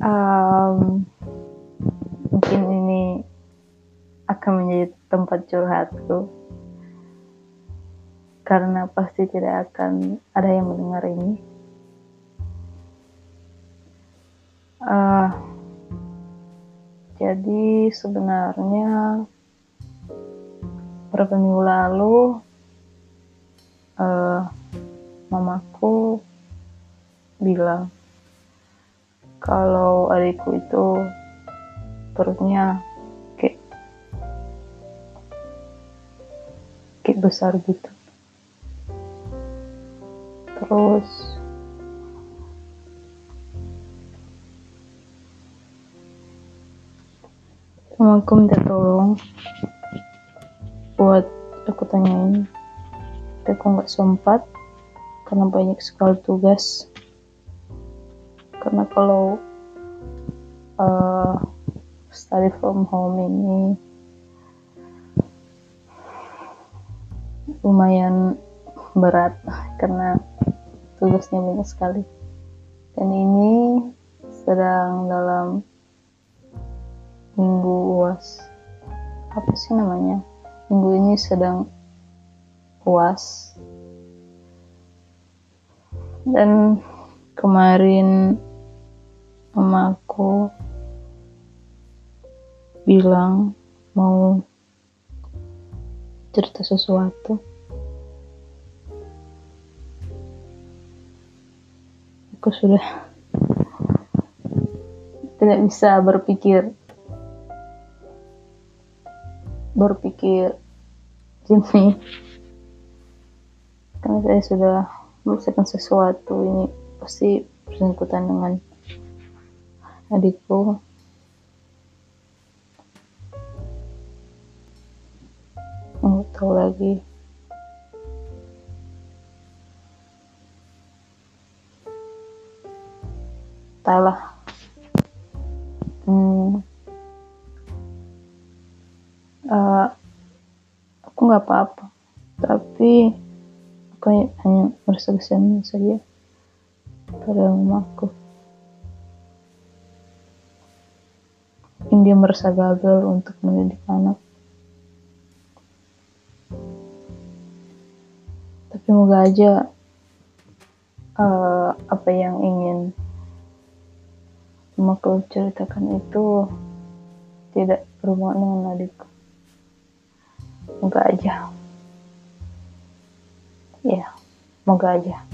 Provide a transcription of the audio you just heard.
um, mungkin ini akan menjadi tempat curhatku. Karena pasti tidak akan ada yang mendengar ini. Uh, jadi sebenarnya beberapa minggu lalu uh, mamaku bilang kalau adikku itu perutnya kayak kayak besar gitu. Terus aku minta tolong buat aku tanyain. Tapi aku nggak sempat karena banyak sekali tugas karena kalau uh, study from home ini lumayan berat karena tugasnya banyak sekali. Dan ini sedang dalam minggu uas. Apa sih namanya? Minggu ini sedang uas. Dan kemarin mamaku bilang mau cerita sesuatu. Aku sudah tidak bisa berpikir berpikir gini karena saya sudah menyelesaikan sesuatu ini pasti bersangkutan dengan adikku. Nggak tahu lagi. Entahlah hmm, uh, aku nggak apa-apa. Tapi aku hanya merasa kesian saja pada mamaku mungkin dia merasa gagal untuk mendidik anak. Tapi moga aja uh, apa yang ingin mamaku ceritakan itu tidak berhubungan dengan adikku moga aja. Ya moga aja